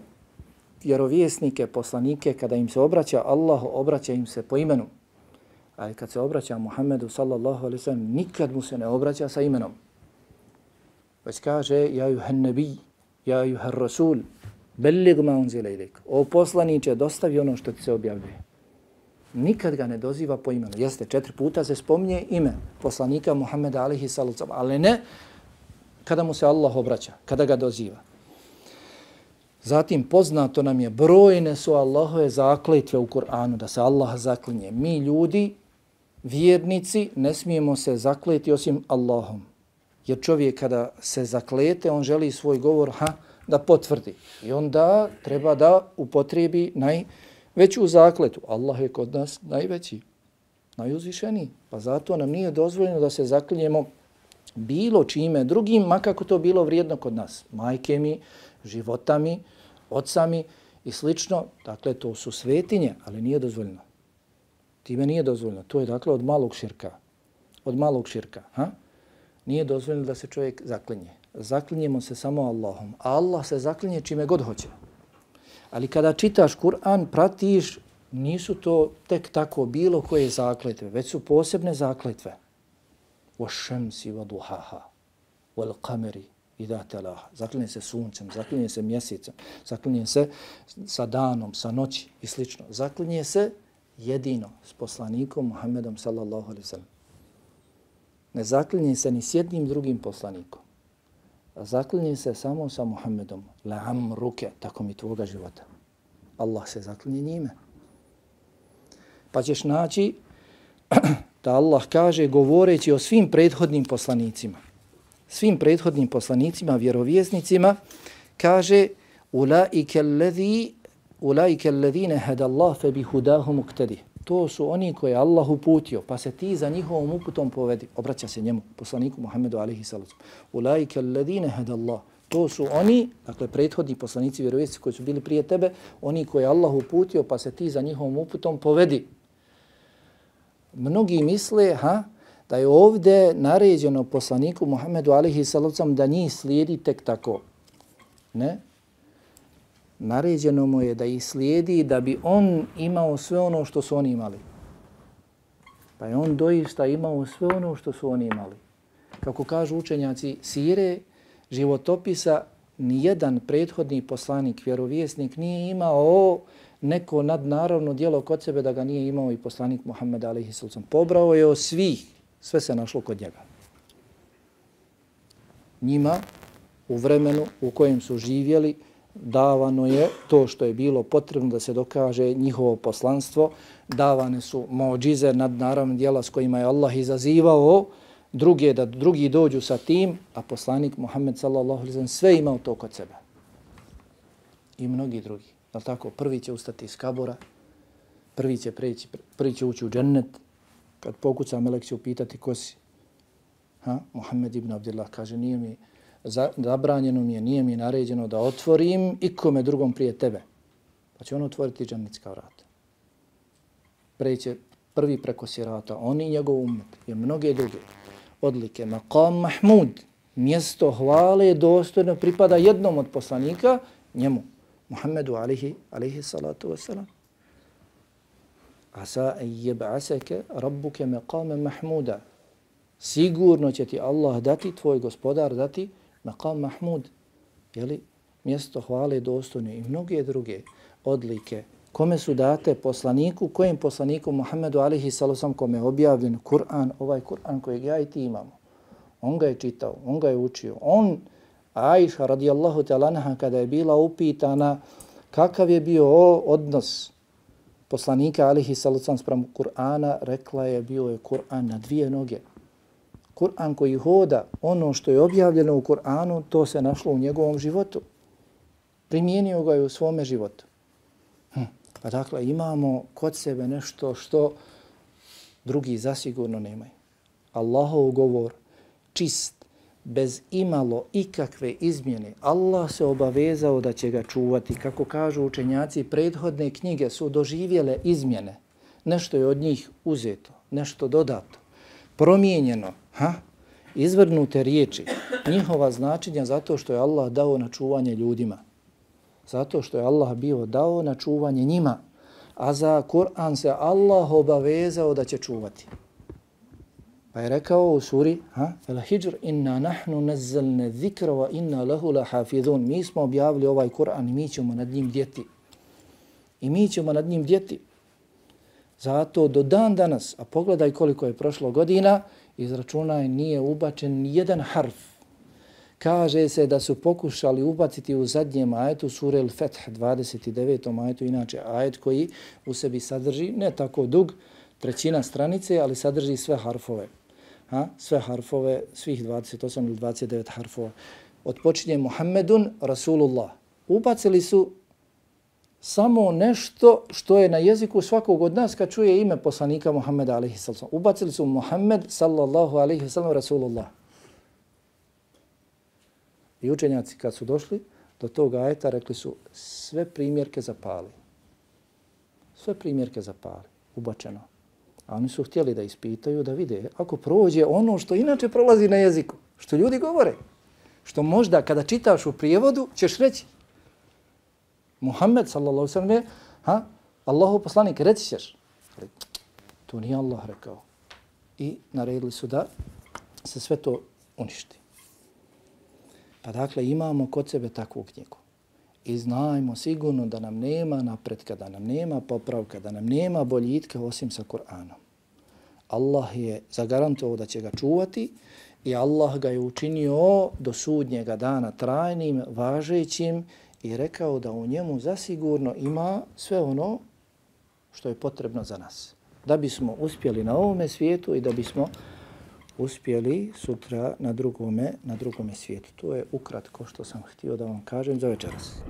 vjerovjesnike, poslanike, kada im se obraća Allah, obraća im se po imenu. Ali kad se obraća Muhammedu sallallahu alaihi sallam, nikad mu se ne obraća sa imenom. Već kaže, ja juhan nebi, ja juhan rasul, bellig ma unzile ilik. O poslaniće, dostavi ono što ti se objavljuje nikad ga ne doziva po imenu. Jeste, četiri puta se spominje ime poslanika Muhammeda alihi salucam, ali ne kada mu se Allah obraća, kada ga doziva. Zatim poznato nam je, brojne su Allahove zakletve u Kur'anu, da se Allah zaklinje. Mi ljudi, vjernici, ne smijemo se zakleti osim Allahom. Jer čovjek kada se zaklete, on želi svoj govor ha, da potvrdi. I onda treba da upotrijebi naj, već u zakletu. Allah je kod nas najveći, najuzvišeniji. Pa zato nam nije dozvoljeno da se zaklinjemo bilo čime drugim, makako to bilo vrijedno kod nas. Majke mi, životami, ocami i slično. Dakle, to su svetinje, ali nije dozvoljeno. Time nije dozvoljeno. To je dakle od malog širka. Od malog širka. Ha? Nije dozvoljeno da se čovjek zaklinje. Zaklinjemo se samo Allahom. A Allah se zaklinje čime god hoće. Ali kada čitaš Kur'an, pratiš, nisu to tek tako bilo koje zakletve, već su posebne zakletve. Wa shamsi wa duhaha, wal qamari i da telaha. Zaklinje se suncem, zaklinje se mjesecem, zaklinje se sa danom, sa noći i slično. Zaklinje se jedino s poslanikom Muhammedom sallallahu alaihi sallam. Ne zaklinje se ni s jednim drugim poslanikom zaklinjem se samo sa Muhammedom. La am ruke, tako mi tvoga života. Allah se zaklinje njime. Pa ćeš naći da Allah kaže govoreći o svim prethodnim poslanicima, svim prethodnim poslanicima, vjerovjesnicima, kaže ulaike alladhi ulaike alladhina hada Allah fa bihudahum muqtadi. To su oni koje Allah uputio, pa se ti za njihovom uputom povedi. Obraća se njemu, poslaniku Muhammedu alihi salatu. Ulaike alledine hada Allah. To su oni, dakle prethodni poslanici vjerovjesnici koji su bili prije tebe, oni koje Allah uputio, pa se ti za njihovom uputom povedi. Mnogi misle ha, da je ovdje naređeno poslaniku Muhammedu alihi salacom da njih slijedi tek tako. Ne. Naređeno mu je da ih slijedi da bi on imao sve ono što su oni imali. Pa je on doista imao sve ono što su oni imali. Kako kažu učenjaci sire, životopisa, nijedan prethodni poslanik, vjerovjesnik nije imao neko nadnaravno dijelo kod sebe da ga nije imao i poslanik Muhammed alaihi sallam. Pobrao je o svih, sve se našlo kod njega. Njima u vremenu u kojem su živjeli davano je to što je bilo potrebno da se dokaže njihovo poslanstvo, davane su mođize nadnaravno dijela s kojima je Allah izazivao druge da drugi dođu sa tim, a poslanik Muhammed sallallahu alaihi sve imao to kod sebe. I mnogi drugi. Da tako, prvi će ustati iz kabora, prvi će, preći, prvi će ući u džennet, kad pokuca melek će upitati ko si. Ha? Muhammed ibn Abdillah kaže, nije mi zabranjeno mi je, nije mi naređeno da otvorim ikome drugom prije tebe. Pa će on otvoriti džennetska vrata. Preće prvi preko sirata, oni i njegov umet, i mnoge druge odlike. Maqam Mahmud, mjesto hvale dostojno pripada jednom od poslanika, njemu. Muhammedu alihi, alihi salatu wasalam. Asa jeb'aseke rabbuke meqame mahmuda. Sigurno će ti Allah dati, tvoj gospodar dati, Maqam mahmud. Jeli? Mjesto hvale dostojno i mnoge druge odlike. Kome su date poslaniku, kojim poslaniku Muhammedu alihi salosam kome je objavljen Kur'an, ovaj Kur'an kojeg ja i ti imamo. On ga je čitao, on ga je učio. On Aisha radijallahu ta'ala kada je bila upitana kakav je bio odnos poslanika alihi salucan sprem Kur'ana, rekla je bio je Kur'an na dvije noge. Kur'an koji hoda, ono što je objavljeno u Kur'anu, to se našlo u njegovom životu. Primijenio ga je u svome životu. Hm. Pa dakle, imamo kod sebe nešto što drugi zasigurno nemaju. Allahov govor, čist, bez imalo ikakve izmjene, Allah se obavezao da će ga čuvati. Kako kažu učenjaci, prethodne knjige su doživjele izmjene. Nešto je od njih uzeto, nešto dodato, promijenjeno, ha? izvrnute riječi, njihova značenja zato što je Allah dao na čuvanje ljudima. Zato što je Allah bio dao na čuvanje njima. A za Kur'an se Allah obavezao da će čuvati. Pa je rekao u suri, ha, El Hijr, inna nahnu nazzalne zikra wa inna lahu la hafidhun. Mi smo objavili ovaj Kur'an i mi ćemo nad njim djeti. I mi ćemo nad njim djeti. Zato do dan danas, a pogledaj koliko je prošlo godina, izračunaj nije ubačen jedan harf. Kaže se da su pokušali ubaciti u zadnjem ajetu sure Al-Feth, 29. ajetu, inače ajet koji u sebi sadrži, ne tako dug, trećina stranice, ali sadrži sve harfove ha, sve harfove, svih 28 ili 29 harfova. Odpočinje Muhammedun Rasulullah. Ubacili su samo nešto što je na jeziku svakog od nas kad čuje ime poslanika Muhammeda alaihi sallam. Ubacili su Muhammed sallallahu alaihi sallam Rasulullah. I učenjaci kad su došli do tog ajeta rekli su sve primjerke zapali. Sve primjerke zapali. Ubačeno. A oni su htjeli da ispitaju, da vide ako prođe ono što inače prolazi na jeziku, što ljudi govore, što možda kada čitaš u prijevodu ćeš reći Muhammed sallallahu sallam je, ha, Allahu poslanik, reci ćeš. Ali to nije Allah rekao. I naredili su da se sve to uništi. Pa dakle, imamo kod sebe takvu knjigu. I znajmo sigurno da nam nema napretka, da nam nema popravka, da nam nema boljitka osim sa Kur'anom. Allah je zagarantovao da će ga čuvati i Allah ga je učinio do sudnjega dana trajnim, važećim i rekao da u njemu zasigurno ima sve ono što je potrebno za nas. Da bismo uspjeli na ovome svijetu i da bismo uspjeli sutra na drugome, na drugome svijetu. To je ukratko što sam htio da vam kažem za večeras.